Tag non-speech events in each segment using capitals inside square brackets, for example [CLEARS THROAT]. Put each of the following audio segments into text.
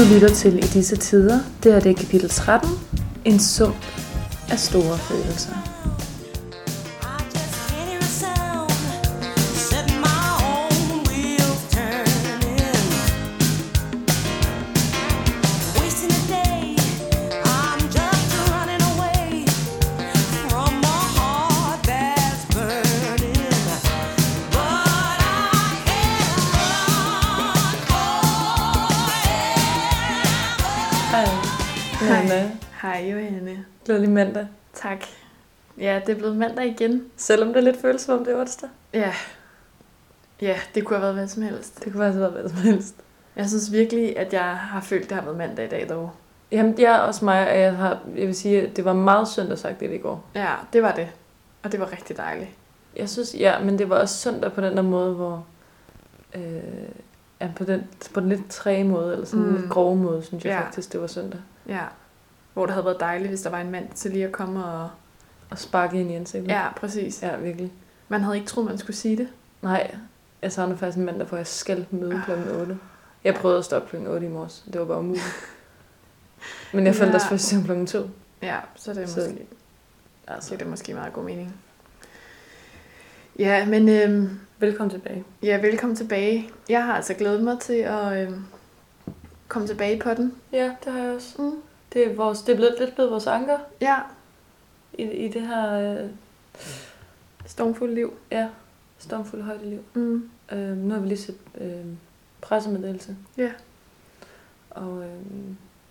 Du lytter til I disse tider. Det her det er kapitel 13. En sum af store følelser. Hej Johanne. Glædelig mandag. Tak. Ja, det er blevet mandag igen. Selvom det lidt føles som om det er onsdag. Ja. Ja, det kunne have været hvad som helst. Det kunne faktisk være hvad som helst. Jeg synes virkelig, at jeg har følt, at det har været mandag i dag dog. Jamen, jeg er også mig, og jeg, har, jeg vil sige, at det var meget søndag sagt det i går. Ja, det var det. Og det var rigtig dejligt. Jeg synes, ja, men det var også søndag på den der måde, hvor... Øh, ja, på den, på den lidt træge måde, eller sådan mm. lidt grove måde, synes jeg Ja. faktisk, det var søndag. Ja. Hvor det havde været dejligt, hvis der var en mand til lige at komme og... Og sparke ind i ansigtet. Ja, præcis. Ja, virkelig. Man havde ikke troet, man skulle sige det. Nej, jeg savner faktisk en mandag, hvor jeg skal møde kl. 8. Jeg prøvede at stoppe kl. 8 i morges. Det var bare umuligt. [LAUGHS] Men jeg faldt Ja. også først til kl. 2. Ja, så er det Så- måske, Altså, så er det måske meget god mening. Ja, men øhm, velkommen tilbage. ja, velkommen tilbage. Jeg har altså glædet mig til at øhm, komme tilbage på den. Ja, det har jeg også. Mm. Det er, vores, det er blevet, lidt blevet vores anker Ja, i, i det her øh, stormfuldt liv. ja, stormfulde højdeliv. Mm. Øh, nu har vi lige set øh, pressemeddelelse. Ja. Og øh,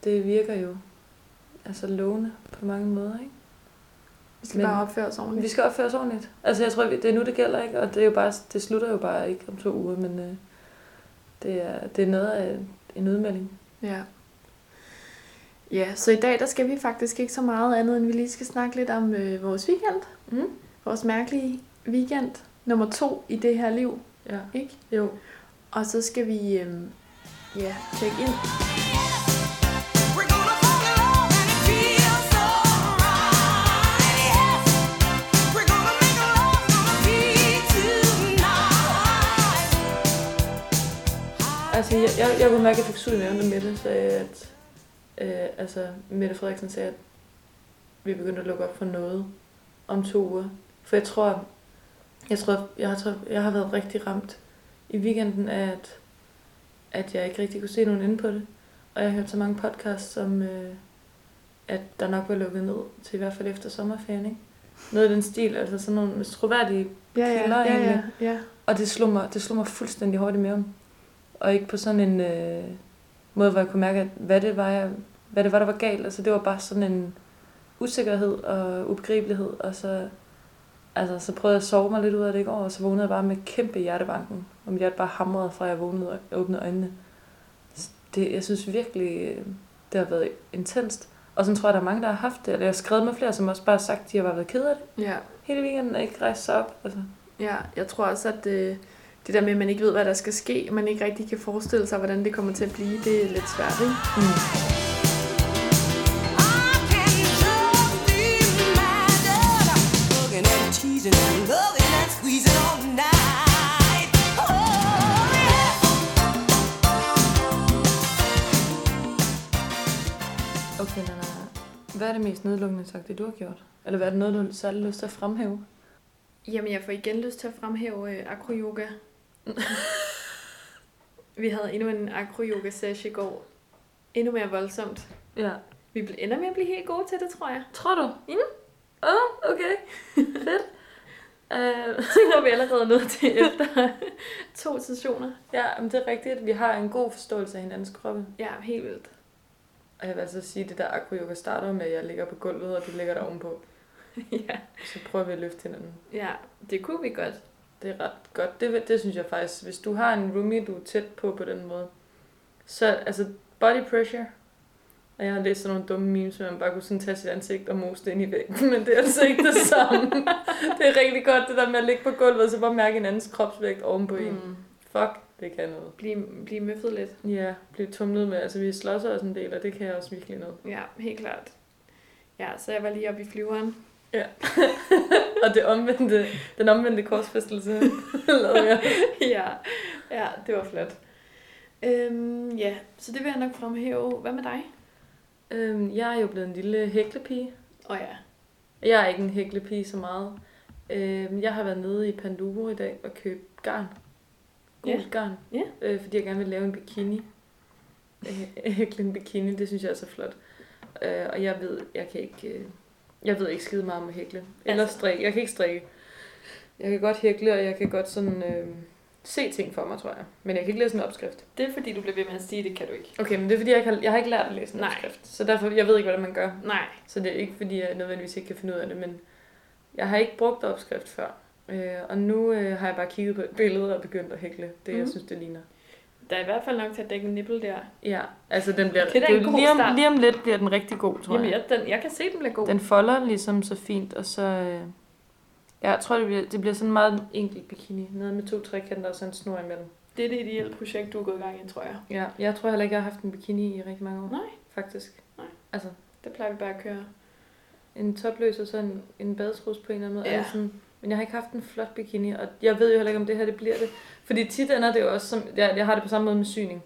det virker jo altså lovende på mange måder, ikke? Vi skal Men- bare opføre os ordentligt. Vi skal opføre os ordentligt. Altså, jeg tror, vi- det er nu, det gælder, ikke? Og det, er jo bare, det slutter jo bare ikke om to uger, men øh, det, er, det er noget af en udmelding. Ja. Ja, så i dag der skal vi faktisk ikke så meget andet, end vi lige skal snakke lidt om øh, vores weekend. Mm. Vores mærkelige weekend. Nummer to i det her liv, Ja. ikke? Jo. Og så skal vi øh, ja, tjekke ind. Altså, jeg, jeg, jeg kunne mærke, at jeg fik sud i maven, da Mette sagde, at... Øh, altså, Mette Frederiksen sagde, at vi begyndte at lukke op for noget om to uger. For jeg tror, jeg tror, jeg har, jeg har været rigtig ramt i weekenden af, at, at jeg ikke rigtig kunne se nogen inde på det. Og jeg har hørt så mange podcasts om, øh, at der nok var lukket ned til i hvert fald efter sommerferien, ikke? Noget i den stil, altså sådan nogle troværdige Ja, Kilder ja, ja, ja, egentlig. ja. og det slog mig, det slog mig fuldstændig hårdt i maven. Og ikke på sådan en øh, måde, hvor jeg kunne mærke, at hvad det, var, jeg, hvad det var, der var galt. Altså, det var bare sådan en usikkerhed og ubegribelighed. Og så, altså, så prøvede jeg at sove mig lidt ud af det i går, og så vågnede jeg bare med kæmpe hjertebanken. Og mit hjerte bare hamrede fra, at jeg vågnede og åbnede øjnene. Det, jeg synes virkelig, øh, det har været intenst. Og så tror jeg, der er mange, der har haft det. Eller jeg har skrevet med flere, som også bare har sagt, at de har bare været ked af det ja. hele weekenden og ikke rejst sig op. Altså. Ja, jeg tror også, at øh, det der med, at man ikke ved, hvad der skal ske, og man ikke rigtig kan forestille sig, hvordan det kommer til at blive, det er lidt svært, ikke? Mm. Okay, Nana. Hvad er det mest nedlukkende sagt, det du har gjort? Eller hvad er det noget, du særlig lyst til at fremhæve? Jamen, jeg får igen lyst til at fremhæve øh, acro-yoga. Vi havde endnu en acro-yoga-session i går. Endnu mere voldsomt. Ja. Vi ender med at blive helt gode til det, tror jeg. Tror du? Mm. Åh, oh, okay. Fedt. Uh, [LAUGHS] Det var vi allerede nået til efter [LAUGHS] to sessioner. ja, men det er rigtigt. Vi har en god forståelse af hinandens kroppe. Ja, helt vildt. Og jeg vil altså sige, at det der acro-yoga starter med, at jeg ligger på gulvet, og du ligger der ovenpå. [LAUGHS] ja. Så prøver vi at løfte hinanden. ja, det kunne vi godt. Det er ret godt. Det, det synes jeg faktisk. Hvis du har en roomie, du er tæt på på den måde, så altså body pressure. Og jeg har læst sådan nogle dumme memes, hvor man bare kunne sådan tage sit ansigt og mose det ind i væggen, men det er altså ikke det samme. [LAUGHS] det er rigtig godt, det der med at ligge på gulvet, og så bare mærke en andens kropsvægt ovenpå mm. en. Fuck, det kan noget. Blive, blive møffet lidt. Ja, blive tumlet med. Altså, vi slås også en del, og det kan jeg også virkelig noget. Ja, helt klart. Ja, så jeg var lige oppe i flyveren. [LAUGHS] og det omvendte, den omvendte korsfæstelse [LAUGHS] lavede jeg. [LAUGHS] ja, ja, det var flot. Øhm, ja, så det vil jeg nok fremhæve. Hvad med dig? Øhm, jeg er jo blevet en lille hæklepige. Åh oh, ja. Jeg er ikke en hæklepige så meget. Øhm, jeg har været nede i Panduro i dag og købt garn. Gult Ja. garn. Ja. Øh, fordi jeg gerne vil lave en bikini. Hækle en bikini, det synes jeg er så flot. Øh, og jeg ved, jeg kan ikke... Øh, jeg ved ikke skide meget om at hækle. Eller Altså- strikke. Jeg kan ikke strikke. Jeg kan godt hækle, og jeg kan godt sådan... Øh, se ting for mig, tror jeg. Men jeg kan ikke læse en opskrift. Det er fordi, du bliver ved med at sige, det kan du ikke. Okay, men det er fordi, jeg, ikke har, jeg har ikke lært at læse en Nej. opskrift. Så derfor, jeg ved ikke, hvordan man gør. Nej. Så det er ikke, fordi jeg nødvendigvis ikke kan finde ud af det, men jeg har ikke brugt opskrift før. Øh, og nu øh, har jeg bare kigget på et billede og begyndt at hækle det, jeg Mhm. synes, det ligner. Der er i hvert fald nok til at dække en nipple der. Ja, altså den bliver... Det er god lige, om, start. lige om lidt bliver den rigtig god, tror Jamen, jeg. jeg, den, jeg kan se, den bliver god. Den folder ligesom så fint, og så... Øh, jeg tror, det bliver, det bliver sådan en meget enkelt bikini. Noget med to trekanter og så en snor imellem. Det er det ideelle projekt, du er gået i gang i, tror jeg. Ja, jeg tror heller ikke, jeg har haft en bikini i rigtig mange år. Nej. Faktisk. Nej. Altså, Det plejer vi bare at køre. en topløs og så en, en badetrus på en eller anden måde. Ja. Altså sådan, men jeg har ikke haft en flot bikini, og jeg ved jo heller ikke, om det her det bliver det. Fordi tit ender det jo også som, jeg, jeg har det på samme måde med syning.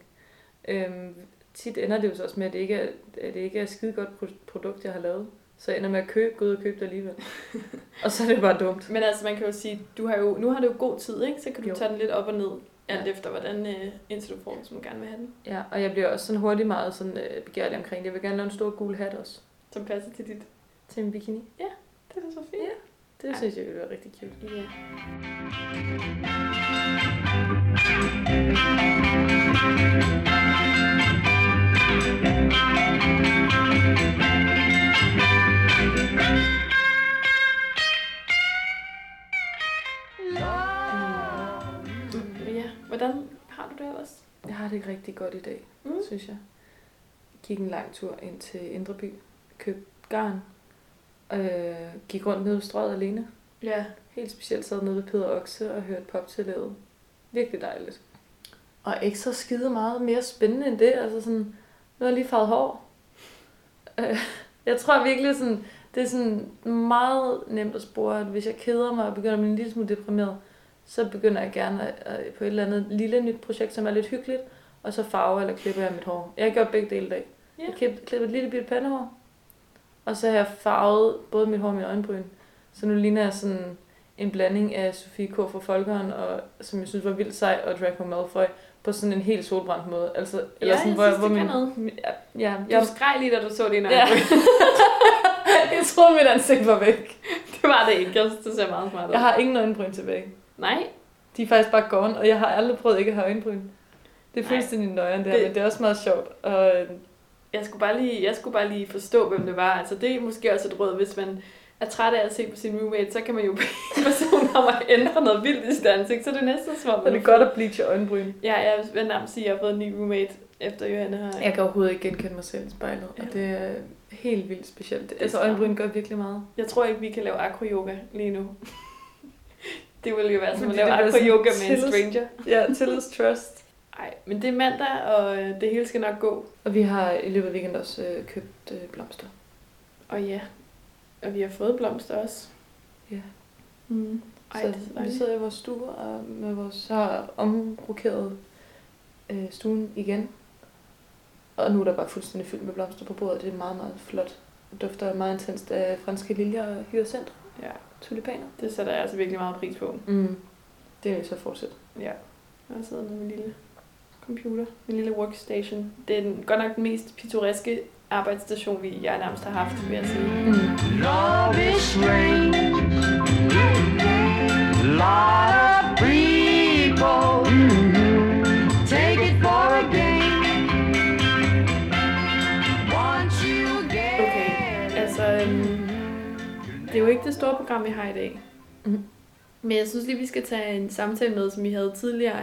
Øhm, tit ender det jo så også med, at det ikke er, at det ikke er et skide godt pro- produkt, jeg har lavet. Så jeg ender med at købe, gå ud og købe det alligevel. [LAUGHS] og så er det bare dumt. Men altså, man kan jo sige, du har jo, nu har du jo god tid, ikke? Så kan du Jo. tage den lidt op og ned, alt Ja. efter hvordan, øh, indtil du får den, som du gerne vil have den. Ja, og jeg bliver også sådan hurtigt meget sådan, øh, begærlig omkring det. Jeg vil gerne lave en stor gul hat også Som passer til dit. til en bikini. Det er så fint. Ja. Det Ej. synes jeg ville være rigtig cute. Ja. Ja, hvordan har du det ellers? Jeg har det ikke rigtig godt i dag, mm. synes jeg. Gik en lang tur ind til Indreby, købte garn, øh, gik rundt nede ved strøget alene. Ja. Helt specielt sad nede ved Peder Okse og hørte pop til lavet. Virkelig dejligt. Og ikke så skide meget mere spændende end det. Altså sådan, nu har jeg lige farvet hår. Øh, jeg tror virkelig sådan, det er sådan meget nemt at spore, at hvis jeg keder mig og begynder at blive en lille smule deprimeret, så begynder jeg gerne at, at, på et eller andet lille nyt projekt, som er lidt hyggeligt, og så farver eller klipper jeg mit hår. Jeg har gjort begge dele i dag. Ja. Jeg klippede, klippede et lille bitte pandehår, og så har jeg farvet både mit hår og min øjenbryn. Så nu ligner jeg sådan en blanding af Sofie K. fra Folkeren, og, som jeg synes var vildt sej, og Draco Malfoy, på sådan en helt solbrændt måde. Altså, Ja, jeg synes, det kan noget. Ja, ja, Du jeg, skreg lige, da du så dine Ja. øjne. [LAUGHS] jeg troede, mit ansigt var væk. det var det ikke. Jeg synes, det ser meget smart ud. Jeg har ingen øjenbryn tilbage. Nej, De er faktisk bare gone, og jeg har aldrig prøvet ikke at have øjenbryn. Det er fuldstændig nøjeren det her, Det- men det er også meget sjovt. Og, øh, jeg skulle, bare lige, jeg skulle bare lige forstå, hvem det var. Altså, det er måske også et råd, hvis man er træt af at se på sin roommate, så kan man jo bede personen om at ændre noget vildt i sit ansigt. Så det er næsten som om, og det er godt at bleache øjenbryn. Ja, jeg vil nærmest sige, at jeg har fået en ny roommate, efter Johanne har... Jeg kan overhovedet ikke genkende mig selv i spejlet, Ja. og det er helt vildt specielt. er Altså øjenbryn gør virkelig meget. Jeg tror ikke, vi kan lave acro-yoga lige nu. [LAUGHS] det ville jo være som at lave det acro-yoga med en stranger. Ja, tillids trust. Nej, men det er mandag, og øh, det hele skal nok gå. Og vi har i løbet af weekenden også øh, købt øh, blomster. Og ja, og vi har fået blomster også. Ja. Mm. Ej, så det er vi sidder i vores stue og med vores, så har omrokeret øh, stuen igen. Og nu er der bare fuldstændig fyldt med blomster på bordet. Det er meget, meget flot. Det dufter meget intenst af franske liljer og hyacint. Ja, Tulipaner. det sætter jeg altså virkelig meget pris på. Mm. Det vil jeg så fortsætte. Ja. Jeg sidder med min lille computer, min lille workstation. Det er den, godt nok den mest pittoreske arbejdsstation, vi jeg nærmest har haft, vil jeg sige. Mm. Love is rain. Lot of people take it for a game. Once you get Okay, altså, øhm, det er jo ikke det store program, vi har i dag. Mhm. Men jeg synes lige, vi skal tage en samtale med, som vi havde tidligere,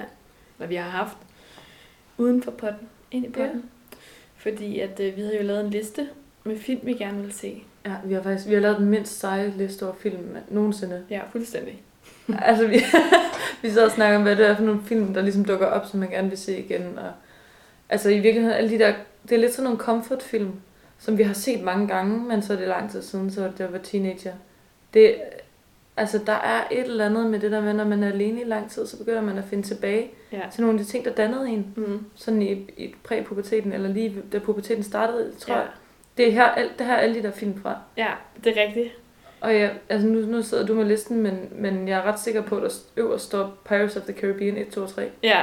eller vi har haft, uden for potten, ind i Ja. potten. Fordi at øh, vi havde jo lavet en liste med film, vi gerne ville se. Ja, vi har faktisk vi har lavet den mindst seje liste over film nogensinde. Ja, fuldstændig. [LAUGHS] altså, vi, [LAUGHS] vi sidder og snakker om, hvad det er for nogle film, der ligesom dukker op, som man gerne vil se igen. Og, altså i virkeligheden, alle de der, det er lidt sådan nogle comfort-film, som vi har set mange gange, men så er det lang tid siden, så det var teenager. Det, Altså, der er et eller andet med det der med, når man er alene i lang tid, så begynder man at finde tilbage Ja. til nogle af de ting, der dannede en. Mm. Sådan i, i præpuberteten, eller lige da puberteten startede, tror Ja. jeg. Det er her, alt, det her er alle de der film fra. ja, det er rigtigt. Og jeg, altså nu, nu sidder du med listen, men, men jeg er ret sikker på, at der øverst står Pirates of the Caribbean 1, 2 og 3. Ja.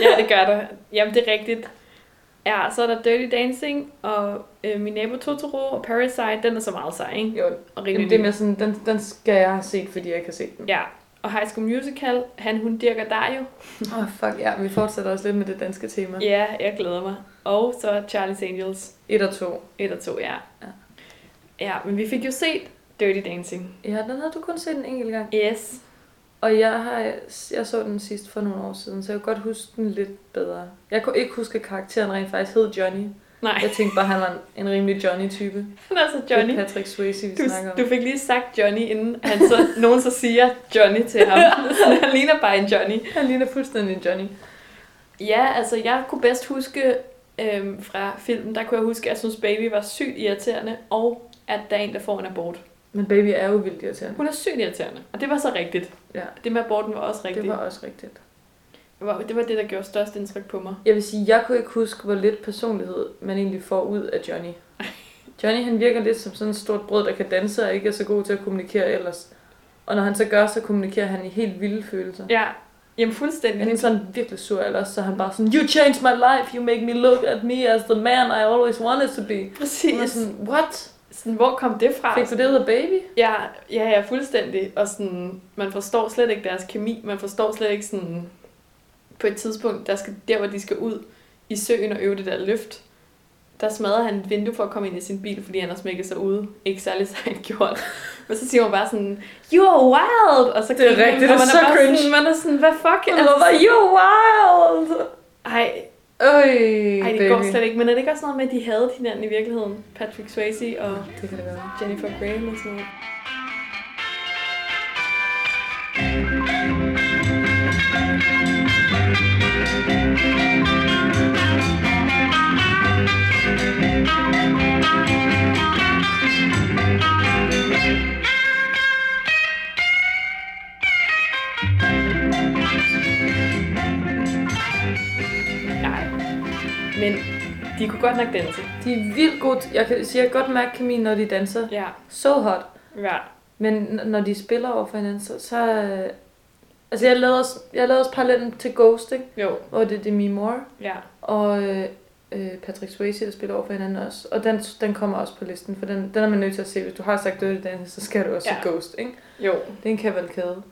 Ja, det gør der. Jamen, det er rigtigt. Ja, så er der Dirty Dancing, og øh, Min Nabo Totoro, og Parasite, den er så meget sej, ikke? Jo, Og Jamen, det er mere sådan, den, den skal jeg have set, fordi jeg ikke har set den. Ja, og High School Musical, Han, Hun, Dirk og Dario. Åh, oh, fuck ja, vi fortsætter også lidt med det danske tema. Ja, jeg glæder mig. Og så Charlie's Angels, 1 og 2. 1 og 2, ja. Ja. Ja, men vi fik jo set Dirty Dancing. Ja, den havde du kun set en enkelt gang. Yes. Og jeg, har, jeg så den sidst for nogle år siden, så jeg kunne godt huske den lidt bedre. Jeg kunne ikke huske, at karakteren rent faktisk hed Johnny. Nej, Jeg tænkte bare, at han var en, en rimelig Johnny-type. han er så Johnny. Det er Patrick Swayze, vi Du, snakker om. du fik lige sagt Johnny, inden han så, [LAUGHS] nogen så siger Johnny til ham. [LAUGHS] Han ligner bare en Johnny. Han ligner fuldstændig en Johnny. Ja, altså jeg kunne bedst huske øhm, fra filmen, der kunne jeg huske, at jeg synes Baby var sygt irriterende, og at der er en, der får en abort. Men baby er jo vildt irriterende. Hun er sygt irriterende, og det var så rigtigt. Ja, Det med aborten var også rigtigt. det var også rigtigt. Det var, det var det, der gjorde størst indtryk på mig. Jeg vil sige, jeg kunne ikke huske, hvor lidt personlighed man egentlig får ud af Johnny. Johnny han virker lidt som sådan et stort brød, der kan danse og ikke er så god til at kommunikere ellers. Og når han så gør, så kommunikerer han i helt vilde følelser. Ja, jamen fuldstændig. Han er sådan virkelig sur, eller også så han bare sådan, You changed my life, you make me look at me as the man I always wanted to be. Præcis. sådan, what? Sådan, hvor kom det fra? Fik du det ud af baby? Ja, ja, ja, fuldstændig. Og sådan, man forstår slet ikke deres kemi. Man forstår slet ikke sådan, på et tidspunkt, der, skal, der hvor de skal ud i søen og øve det der løft, der smadrer han et vindue for at komme ind i sin bil, fordi han har smækket sig ude. Ikke særlig [LAUGHS] sejt gjort. Men så siger man bare sådan, you are wild! Og så Det er man, rigtigt, og det er man så bare cringe. Sådan, man er sådan, hvad fuck? Og så var you wild! ej, Øj, ej, det baby. går slet ikke. Men er det ikke også noget med, at de havde hinanden i virkeligheden? Patrick Swayze og Det kan det være. Jennifer Graham og sådan noget. Nej. Men de kunne godt nok danse. De er vildt gode. Jeg kan sige, jeg kan godt mærke kemien, når de danser. Ja. So hot. Ja. Men når de spiller over for hinanden, så... så øh, altså, jeg lavede også, jeg lavede også parallellen til Ghost, ikke? Jo. Hvor det er Demi Moore Ja. og øh, øh, Patrick Swayze, der spiller over for hinanden også. Og den, den kommer også på listen, for den, den er man nødt til at se. Hvis du har sagt Dirty Dancing, så skal du også Ja. se Ghost, ikke? Jo. Det er en kavalkade.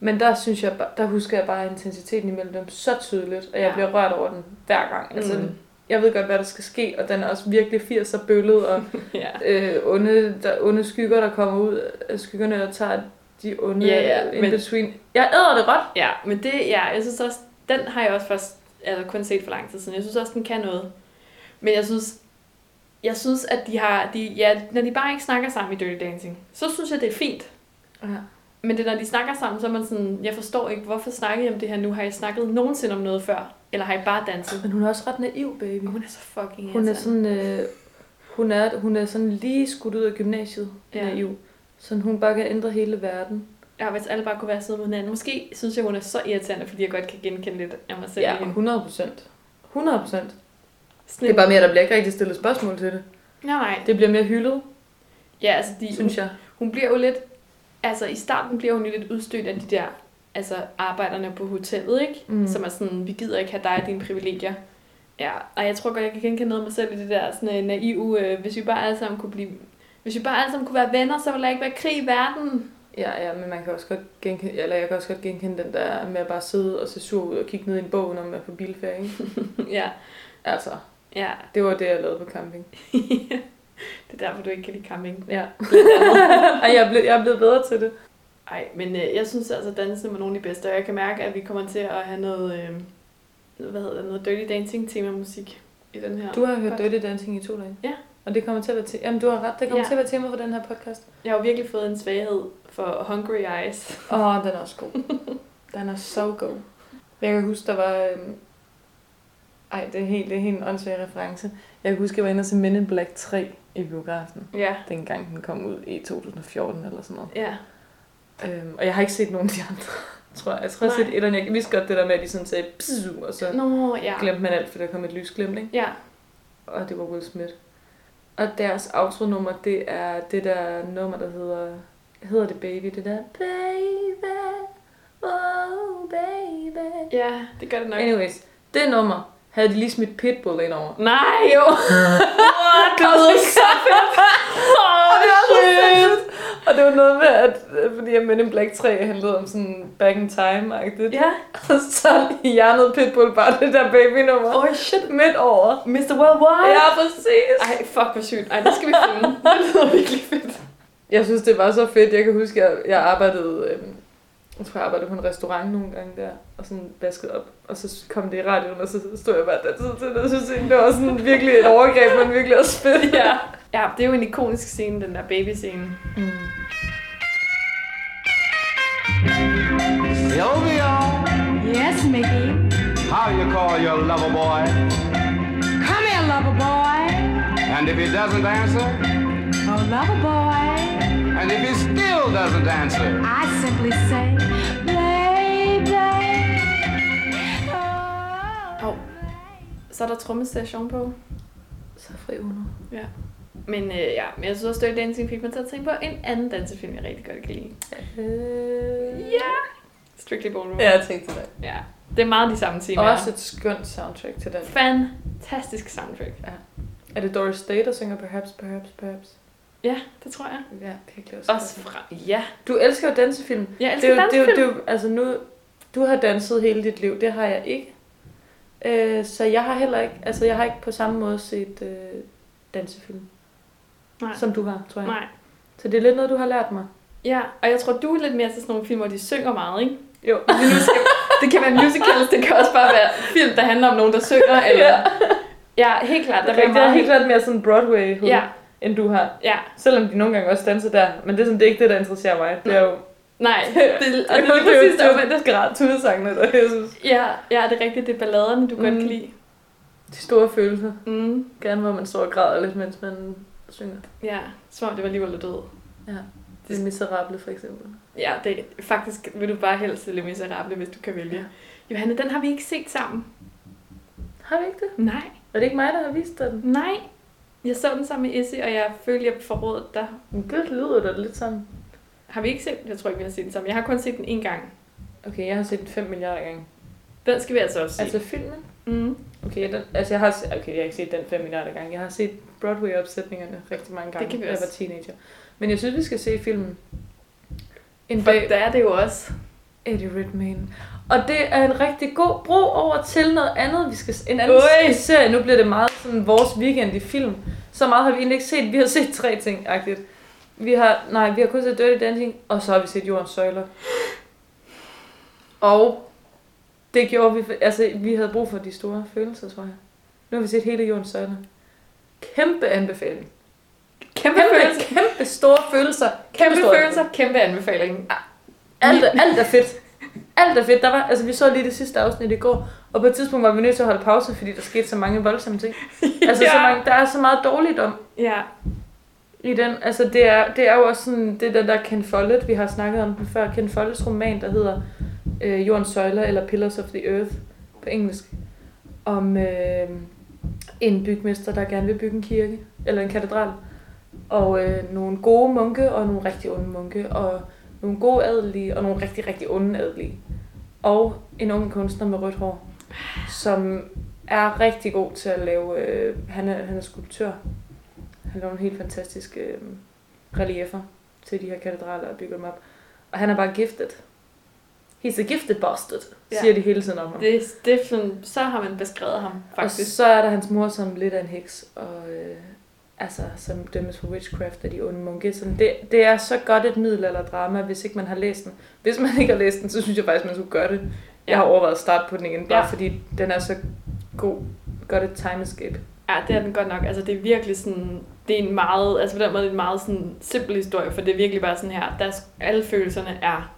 Men der synes jeg, der husker jeg bare intensiteten imellem dem så tydeligt, og jeg Ja. bliver rørt over den hver gang. Altså, Mm. Jeg ved godt, hvad der skal ske, og den er også virkelig 80'er bøllet, og [LAUGHS] Ja. øh, onde, der, onde skygger, der kommer ud af skyggerne og tager de onde Ja, ja, in men- between. Jeg æder det råt. Ja, men det, ja, jeg synes også, den har jeg også først altså, kun set for lang tid siden. Jeg synes også, den kan noget. Men jeg synes, jeg synes, at de har, de, ja, når de bare ikke snakker sammen i Dirty Dancing, så synes jeg, det er fint. Ja. Men det, når de snakker sammen, så er man sådan, jeg forstår ikke, hvorfor snakker I om det her nu? Har I snakket nogensinde om noget før? Eller har I bare danset? Men hun er også ret naiv, baby. Hun er så fucking Hun er sådan, øh, hun er, hun er sådan lige skudt ud af gymnasiet, Ja. naiv. Så hun bare kan ændre hele verden. Ja, hvis alle bare kunne være siddet med hinanden. Måske synes jeg, hun er så irriterende, fordi jeg godt kan genkende lidt af mig selv. Ja, i hende. 100 procent. 100 procent. Det er bare mere, der bliver ikke rigtig stillet spørgsmål til det. Nej, nej. Det bliver mere hyldet, Ja, altså, de, synes jeg. hun bliver jo lidt... Altså, i starten bliver hun jo lidt udstødt af de der altså, arbejderne på hotellet, ikke? Mm. Som er sådan, vi gider ikke have dig og dine privilegier. Ja, og jeg tror godt, jeg kan genkende noget af mig selv i det der sådan, øh, naive, øh, hvis vi bare alle sammen kunne blive... Hvis vi bare alle sammen kunne være venner, så ville der ikke være krig i verden. Ja, ja, men man kan også godt genkende, eller jeg kan også godt genkende den der med at bare sidde og se sur ud og kigge ned i en bog, når man er på bilferie, ikke? [LAUGHS] ja, Altså, ja. det var det, jeg lavede på camping. [LAUGHS] det er derfor, du ikke kan lide camping. Ja. [LAUGHS] Ej, jeg er, blevet, jeg er blevet bedre til det. Ej, men øh, jeg synes altså, at dansen var nogle af de bedste, og jeg kan mærke, at vi kommer til at have noget, øh, hvad hedder det, noget Dirty Dancing tema musik i den her. Du har hørt podcast. Dirty Dancing i to dage. Ja. Og det kommer til at være til... Jamen, du har ret. Det kommer Ja. til at være tema for den her podcast. Jeg har jo virkelig fået en svaghed for Hungry Eyes. Åh, oh, den er også god. [LAUGHS] den er så god. Jeg kan huske, der var... Øhm... Ej, det er helt, det er helt en åndssvag reference. Jeg kan huske, jeg var inde og se Men in Black 3 i biografen. Ja, Dengang den kom ud i 2014 eller sådan noget. ja. Øhm, og jeg har ikke set nogen af de andre, [LAUGHS] tror jeg. Jeg tror, jeg har set et, og jeg vidste godt det der med, at de sådan sagde, pssu, og så Nå, ja. glemte man alt, for der kom et lysglimt, ikke? Ja. Og det var Will Smith. Og deres outro-nummer, det er det der nummer, der hedder... Hedder det Baby? Det der... Baby, oh baby. Ja, det gør det nok. Anyways, det nummer havde de lige smidt Pitbull ind over. Nej! Jo. [LAUGHS] det lyder så fedt. Og det var så fedt. Og det var noget med, at fordi at Men in Black 3 handlede om sådan back in time-agtigt. Ja. Og så hjernede Pitbull bare det der baby-nummer. Oh shit. Midt over. Mr. Worldwide. Ja, præcis. Ej, fuck, hvor sygt. Ej, det skal vi finde. [LAUGHS] Det lyder virkelig fedt. Jeg synes, det var så fedt. Jeg kan huske, at jeg, jeg arbejdede... Øh, jeg tror, jeg arbejdede på en restaurant nogle gange der, og sådan vaskede op. Og så kom det i radioen, og så stod jeg bare der til det. Og så synes det var sådan virkelig et overgreb, men virkelig også fedt. [LAUGHS] Ja. Ja, det er jo en ikonisk scene, den der baby-scene. Mm. Sylvia, Yes, Mickey. how you call your lover boy? Come here, lover boy. And if he doesn't answer, Oh, lover boy. And if he still doesn't answer, I simply say, baby. Oh, Hov. Så er der trommestation på. Så fri Uno. Ja. Men øh, ja, men jeg synes også, Dirty Dancing fik mig til at tænke på en anden dansefilm, jeg rigtig godt kan lide. Øh... Ja! Strictly Ballroom. Ja, jeg tænkte det. ja. Det er meget de samme temaer. Også et skønt soundtrack til den. Fantastisk soundtrack. Er det Doris Day, der synger Perhaps, Perhaps, Perhaps? Ja, det tror jeg. Ja, virkelig også. Også fra... Ja. Du elsker jo dansefilm. Jeg Det er elsker jo, det er jo, dansefilm. det er jo, altså nu, du har danset hele dit liv, det har jeg ikke. Øh, så jeg har heller ikke, altså jeg har ikke på samme måde set øh, dansefilm, Nej. som du har, tror jeg. Nej. Så det er lidt noget, du har lært mig. Ja, og jeg tror, du er lidt mere til sådan nogle film, hvor de synger meget, ikke? Jo. [LAUGHS] Det kan være musicals, det kan også bare være film, der handler om nogen, der synger, [LAUGHS] eller... Ja, helt klart. Der er, det er meget... helt klart mere sådan Broadway Ja, end du har. ja. Selvom de nogle gange også danser der. Men det er, sådan, det er ikke det, der interesserer mig. Det er jo... Nej, [LAUGHS] det, og det er lige det, præcis det, det. det, det skal ret tudesangene, der jeg synes. Ja, ja, det er rigtigt. Det er balladerne, du mm. godt kan lide. De store følelser. Mm. Gerne hvor man står og græder lidt, mens man synger. Ja, som om det var alligevel død. Ja. Det er miserable for eksempel. Ja, det faktisk vil du bare helst Le Miserable, hvis du kan vælge. Ja. Johanne, den har vi ikke set sammen. Har vi ikke det? Nej, Er det ikke mig, der har vist dig den? nej. Jeg så den sammen med Issy, og jeg følte, jeg forrådede dig. Men det lyder da lidt sådan. Har vi ikke set den? Jeg tror ikke, vi har set den sammen. Jeg har kun set den en gang. Okay, jeg har set den 5 milliarder gange. Den skal vi altså også se. Altså filmen? mm. Okay, den, altså jeg har, okay, jeg har ikke set den 5 milliarder gange. Jeg har set Broadway-opsætningerne rigtig mange gange, kan vi da jeg også. var teenager. Men jeg synes, vi skal se filmen. En For dag der er det jo også. Eddie Redmayne. Og det er en rigtig god bro over til noget andet. Vi skal en anden Ui. serie. Nu bliver det meget sådan vores weekend i film. Så meget har vi egentlig ikke set. Vi har set tre ting, agtigt. Vi har, nej, vi har kun set Dirty Dancing, og så har vi set Jordens Søjler. Og det gjorde vi, altså vi havde brug for de store følelser, tror jeg. Nu har vi set hele Jordens Søjler. Kæmpe anbefaling. Kæmpe, Kæmpe, følelser. kæmpe store følelser. Kæmpe store følelser, kæmpe anbefaling. Alt, alt er fedt. Alt er fedt. Der var, altså, vi så lige det sidste afsnit i går, og på et tidspunkt var vi nødt til at holde pause, fordi der skete så mange voldsomme ting. [LAUGHS] Altså, så Ja. mange, der er så meget dårligt om Ja, i den. Altså, det er, det er jo også sådan, det er den der Ken Follett, vi har snakket om den før, Ken Folletts roman, der hedder øh, Jordens Søjler, eller Pillars of the Earth på engelsk, om øh, en bygmester, der gerne vil bygge en kirke, eller en katedral, og øh, nogle gode munke, og nogle rigtig onde munke, og nogle gode adelige, og nogle rigtig, rigtig onde adelige. Og en ung kunstner med rødt hår, som er rigtig god til at lave, øh, han, er, han er skulptør, han laver nogle helt fantastiske øh, reliefer til de her katedraler og bygger dem op. Og han er bare gifted. He's a gifted bastard, Ja. siger de hele tiden om ham. det, det er sådan, så har man beskrevet ham, Og faktisk. så er der hans mor som lidt af en heks, og øh, altså, som dømmes for witchcraft af de onde munke. Så det, det er så godt et middelalderdrama, hvis ikke man har læst den. Hvis man ikke har læst den, så synes jeg faktisk, man skulle gøre det. Jeg har overvejet at starte på den igen, bare Ja. ja. fordi den er så god. Godt et time escape. Ja, det er den godt nok. Altså, det er virkelig sådan... Det er en meget... Altså, på den måde er en meget sådan simpel historie, for det er virkelig bare sådan her... Der er, alle følelserne er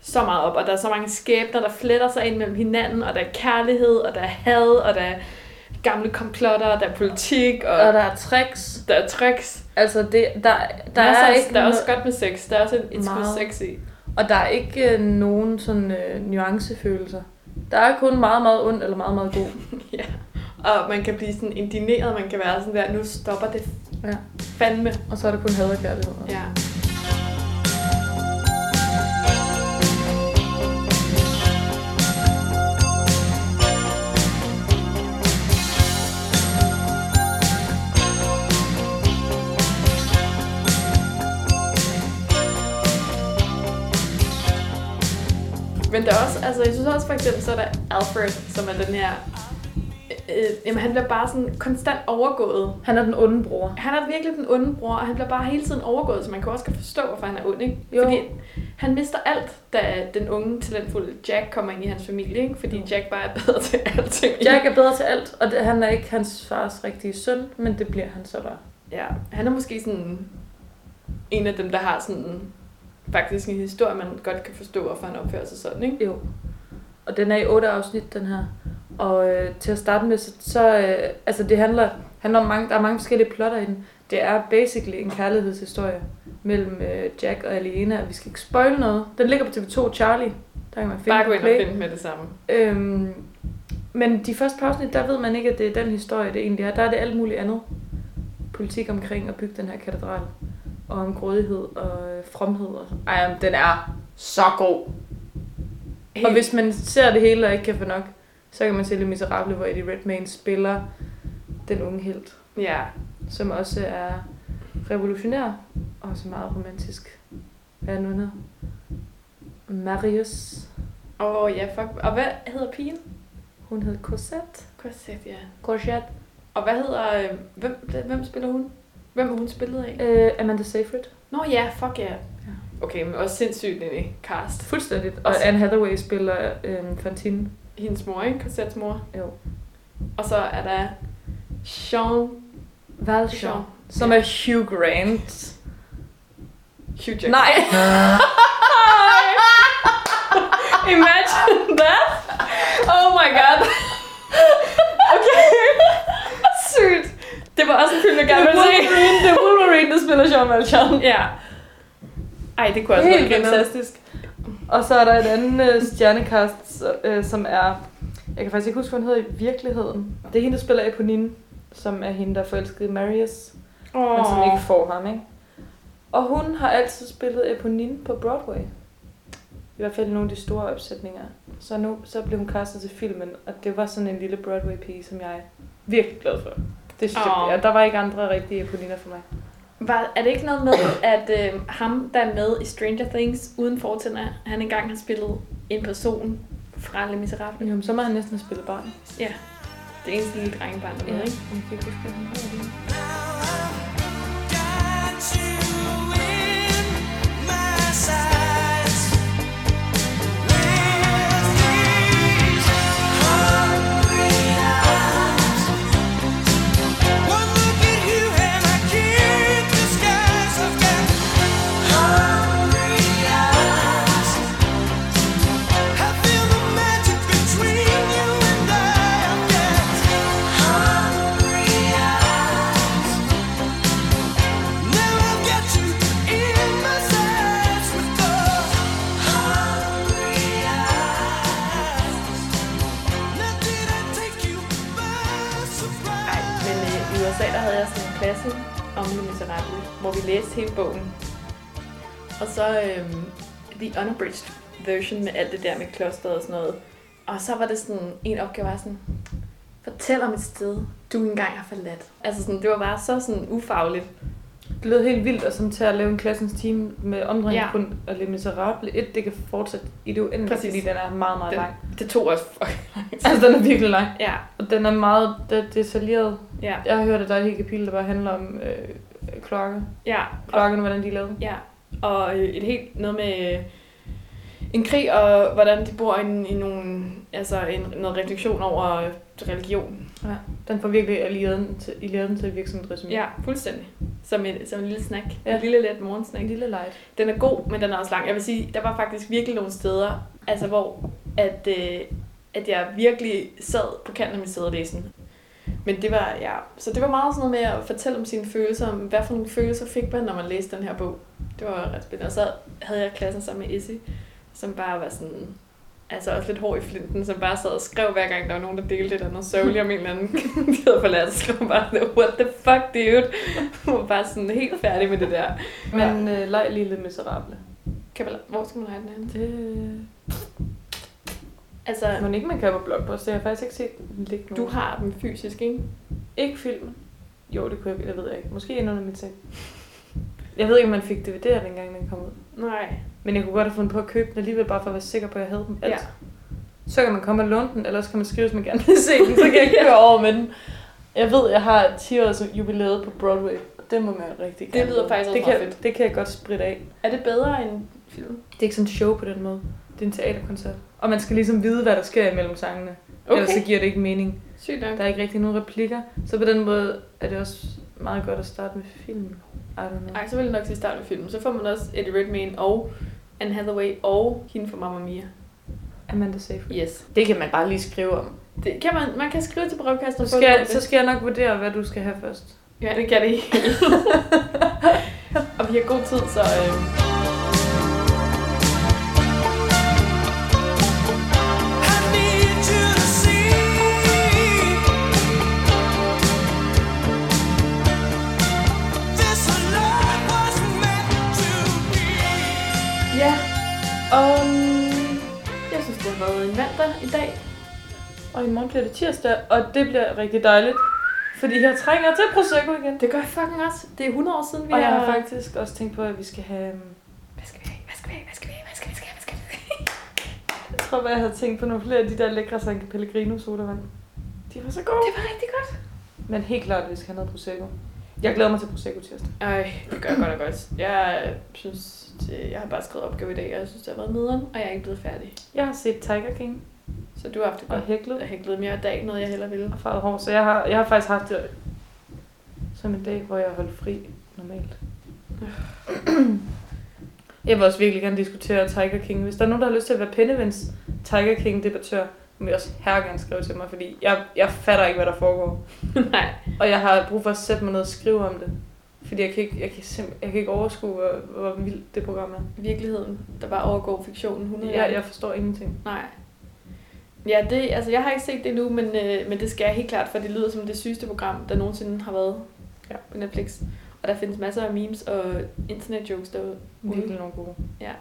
så meget op, og der er så mange skæbner, der fletter sig ind mellem hinanden, og der er kærlighed, og der er had, og der er gamle komplotter, der er politik, og, Og der er tricks. der er tricks. Altså, det, der, der, Der, er, er, ikke der er også godt med sex. Der er også et, skud sex i. Og der er ikke øh, nogen sådan øh, nuancefølelser. Der er kun meget, meget ond eller meget, meget god. [LAUGHS] ja. Og man kan blive sådan indineret, man kan være sådan der, nu stopper det Ja. fandme. Og så er der kun had og kærlighed. Ja. Men der er også, altså jeg synes også for eksempel, så er der Alfred, som er den her, øh, øh, jamen han bliver bare sådan konstant overgået Han er den onde bror. han er virkelig den onde bror, og han bliver bare hele tiden overgået, så man kan også godt forstå, hvorfor han er ond, ikke? Jo. Fordi han mister alt, da den unge, talentfulde Jack kommer ind i hans familie, ikke? Fordi Jo. Jack bare er bedre til alting. Jack er bedre til alt, og det, han er ikke hans fars rigtige søn, men det bliver han så bare. Ja, han er måske sådan en af dem, der har sådan faktisk en historie, man godt kan forstå, hvorfor han opfører sig sådan, ikke? Jo. Og den er i otte afsnit, den her. Og øh, til at starte med, så, så øh, altså det handler, handler om mange, der er mange forskellige plotter i den. Det er basically en kærlighedshistorie mellem øh, Jack og Alena. Vi skal ikke spoil noget. Den ligger på TV2 Charlie. Der kan man finde Bare gå ind og finde med det samme. Øhm, men de første par afsnit, der ved man ikke, at det er den historie, det egentlig er. Der er det alt muligt andet. Politik omkring at bygge den her katedral. Og om grådighed og fromhed. Og sådan. Ej, den er så god. Helt, Og hvis man ser det hele og ikke kan få nok, så kan man se Le Miserable, hvor Eddie Redmayne spiller den unge helt, Ja, som også er revolutionær og også meget romantisk. Hvad er nu hedder? Marius. Åh, oh, ja, fuck. Og hvad hedder pigen? Hun hed Cosette. Cosette, ja. Courgette. Og hvad hedder... øh, Hvem, hvem spiller hun? Hvem er hun spillet af? Øh, Amanda Seyfried. Nå ja, fuck ja. Okay, men også sindssygt en cast. Fuldstændigt. Og Og så- Anne Hathaway spiller øh, Fantine. Hendes mor, ikke? Cosettes mor. Jo. Og så er der Sean Valjean. Som Ja. er Hugh Grant. Hugh Jackman. Nej! [LAUGHS] [LAUGHS] Imagine that! Oh my god. Okay. Sygt. Det var også en film, jeg ville se. Wolverine, det er Wolverine, der spiller Jean Valjean. Ja. Ej, det kunne også være fantastisk. Og så er der et andet øh, stjernekast, øh, som er... Jeg kan faktisk ikke huske, hvad hun hedder i virkeligheden. Det er hende, der spiller Eponine, som er hende, der er forelsket i Marius, oh. men som ikke får ham, ikke? Og hun har altid spillet Eponine på Broadway. I hvert fald nogle af de store opsætninger. Så nu så blev hun castet til filmen, og det var sådan en lille Broadway-pige, som jeg er virkelig glad for. Det synes Åh. jeg, ja, der var ikke andre rigtige Eponiner for mig. Var, er det ikke noget med, at øh, ham, der er med i Stranger Things uden fortænder, han engang har spillet en person fra Le Miserable? Jo, men så må han næsten have spillet barn. Ja. Det eneste lille drengebarn, der er med, ikke? Jeg kan ikke huske, læste hele bogen. Og så øhm, The Unabridged version med alt det der med klosteret og sådan noget. Og så var det sådan, en opgave var sådan, fortæl om et sted, du engang har forladt. Altså sådan, det var bare så sådan ufagligt. Det lød helt vildt, og som til at lave en klassens team med omdrejningspunkt ja. og Le Miserable. Et, det kan fortsætte i det uendelige, Præcis. fordi den er meget, meget Den- lang. Det tog også fucking lang. Altså, den er virkelig lang. Ja, Og den er meget det, detaljeret. ja, Jeg har hørt, at der er et helt kapitel, der bare handler om øh, klokker. ja. Klokkerne, hvordan de er lavet. Ja, og øh, et helt noget med øh, en krig, og hvordan de bor i, i nogle, altså en, noget refleksion over øh, religion. Ja. Den får virkelig alliaden til, alliaden til at virke som et resume. Ja, fuldstændig. Som en, som en lille snack. Ja. En lille let morgensnack. En lille light. Den er god, men den er også lang. Jeg vil sige, der var faktisk virkelig nogle steder, altså hvor at, øh, at jeg virkelig sad på kanten af mit sæde og læste den. Men det var, ja, så det var meget sådan noget med at fortælle om sine følelser, om hvad for nogle følelser fik man, når man læste den her bog. Det var ret spændende. Og så havde jeg klassen sammen med Issy, som bare var sådan... Altså også lidt hård i flinten, som bare sad og skrev hver gang, der var nogen, der delte et eller andet sørgeligt om en eller anden, [LAUGHS] de havde forladt, så skrev bare, what the fuck, dude? Hun var bare sådan helt færdig med det der. Men øh, leg Lille Miserable. Kan man, hvor skal man lege den hen? Det... Altså, Men ikke man på Blockbuster. Jeg har faktisk ikke set den ligge du har dem fysisk, ikke? Ikke filmen. Jo, det kunne jeg, jeg ved jeg ikke. Måske ind under mit seng. [LAUGHS] Jeg ved ikke, om man fik DVD'er, dengang den kom ud. Nej. Men jeg kunne godt have fundet på at købe den alligevel, bare for at være sikker på, at jeg havde dem. Ja. Altså, Så kan man komme og låne den, eller også kan man skrive, hvis man gerne vil se den, så kan jeg ikke køre over med den. Jeg ved, jeg har 10 års jubilæet på Broadway, det må man rigtig gerne. lyder faktisk det kan, fedt. det kan jeg godt spritte af. Er det bedre end film? Det er ikke sådan et show på den måde. Det er en teaterkoncert. Og man skal ligesom vide, hvad der sker imellem sangene. Okay. Ellers så giver det ikke mening. Sygt nok. Der er ikke rigtig nogen replikker. Så på den måde er det også meget godt at starte med film. I don't know. Ej, så vil jeg nok sige start med filmen. Så får man også Eddie Redmayne og Anne Hathaway og hende fra Mamma Mia. Amanda Seyfried. Yes. Det kan man bare lige skrive om. Det kan man, man kan skrive til brevkassen. Så skal, så skal jeg nok vurdere, hvad du skal have først. Ja, det kan det ikke. [LAUGHS] og vi har god tid, så... Øh... mandag i dag. Og i morgen bliver det tirsdag, og det bliver rigtig dejligt. Fordi jeg trænger til Prosecco igen. Det gør jeg fucking også. Det er 100 år siden, vi Og jeg har... faktisk også tænkt på, at vi skal have... øhm, Hvad skal vi have? Hvad skal vi have? Hvad skal vi have? Hvad skal vi have? Hvad skal vi have? Jeg tror, at jeg havde tænkt på nogle flere af de der lækre San Pellegrino sodavand. De var så gode. Det var rigtig godt. Men helt klart, at vi skal have noget Prosecco. Jeg glæder mig til Prosecco tirsdag. Ej, det gør jeg godt og godt. Jeg synes, det, jeg har bare skrevet opgave i dag, og jeg synes, det har været nederen, og jeg er ikke blevet færdig. Jeg har set Tiger King Så du har haft det og godt. hæklet Jeg har hæklet mere dag, noget jeg heller ville. og farvet hår. Så jeg har, jeg har faktisk haft det som en dag, hvor jeg holdt fri normalt. [CLEARS THROAT] Jeg vil også virkelig gerne diskutere Tiger King. Hvis der er nogen, der har lyst til at være Pennevens Tiger King-debattør, må jeg også her gerne skrive til mig, fordi jeg, jeg fatter ikke, hvad der foregår. [LAUGHS] Nej. Og jeg har brug for at sætte mig ned og skrive om det. Fordi jeg kan ikke, jeg kan simp- jeg kan ikke overskue, hvor, hvor vildt det program er. Virkeligheden, der bare overgår fiktionen 100 Jeg, jeg forstår ingenting. Nej. Ja, det, altså jeg har ikke set det endnu, men, øh, men det skal jeg helt klart, for det lyder som det sygeste program, der nogensinde har været Ja. på Netflix. Og der findes masser af memes og internet jokes derude. Virkelig nogle gode. Ja.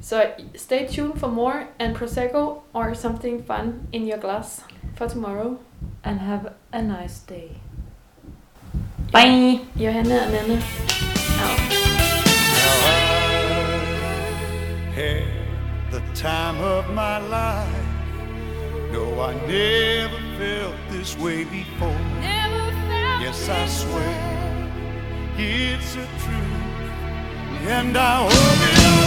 Så stay tuned for more and Prosecco or something fun in your glass for tomorrow. And have a nice day. Bye! Johanna og Nanne. Out. Now I had the time of my life. No, I never felt this way before. Yes, I swear it's a truth, and I hope it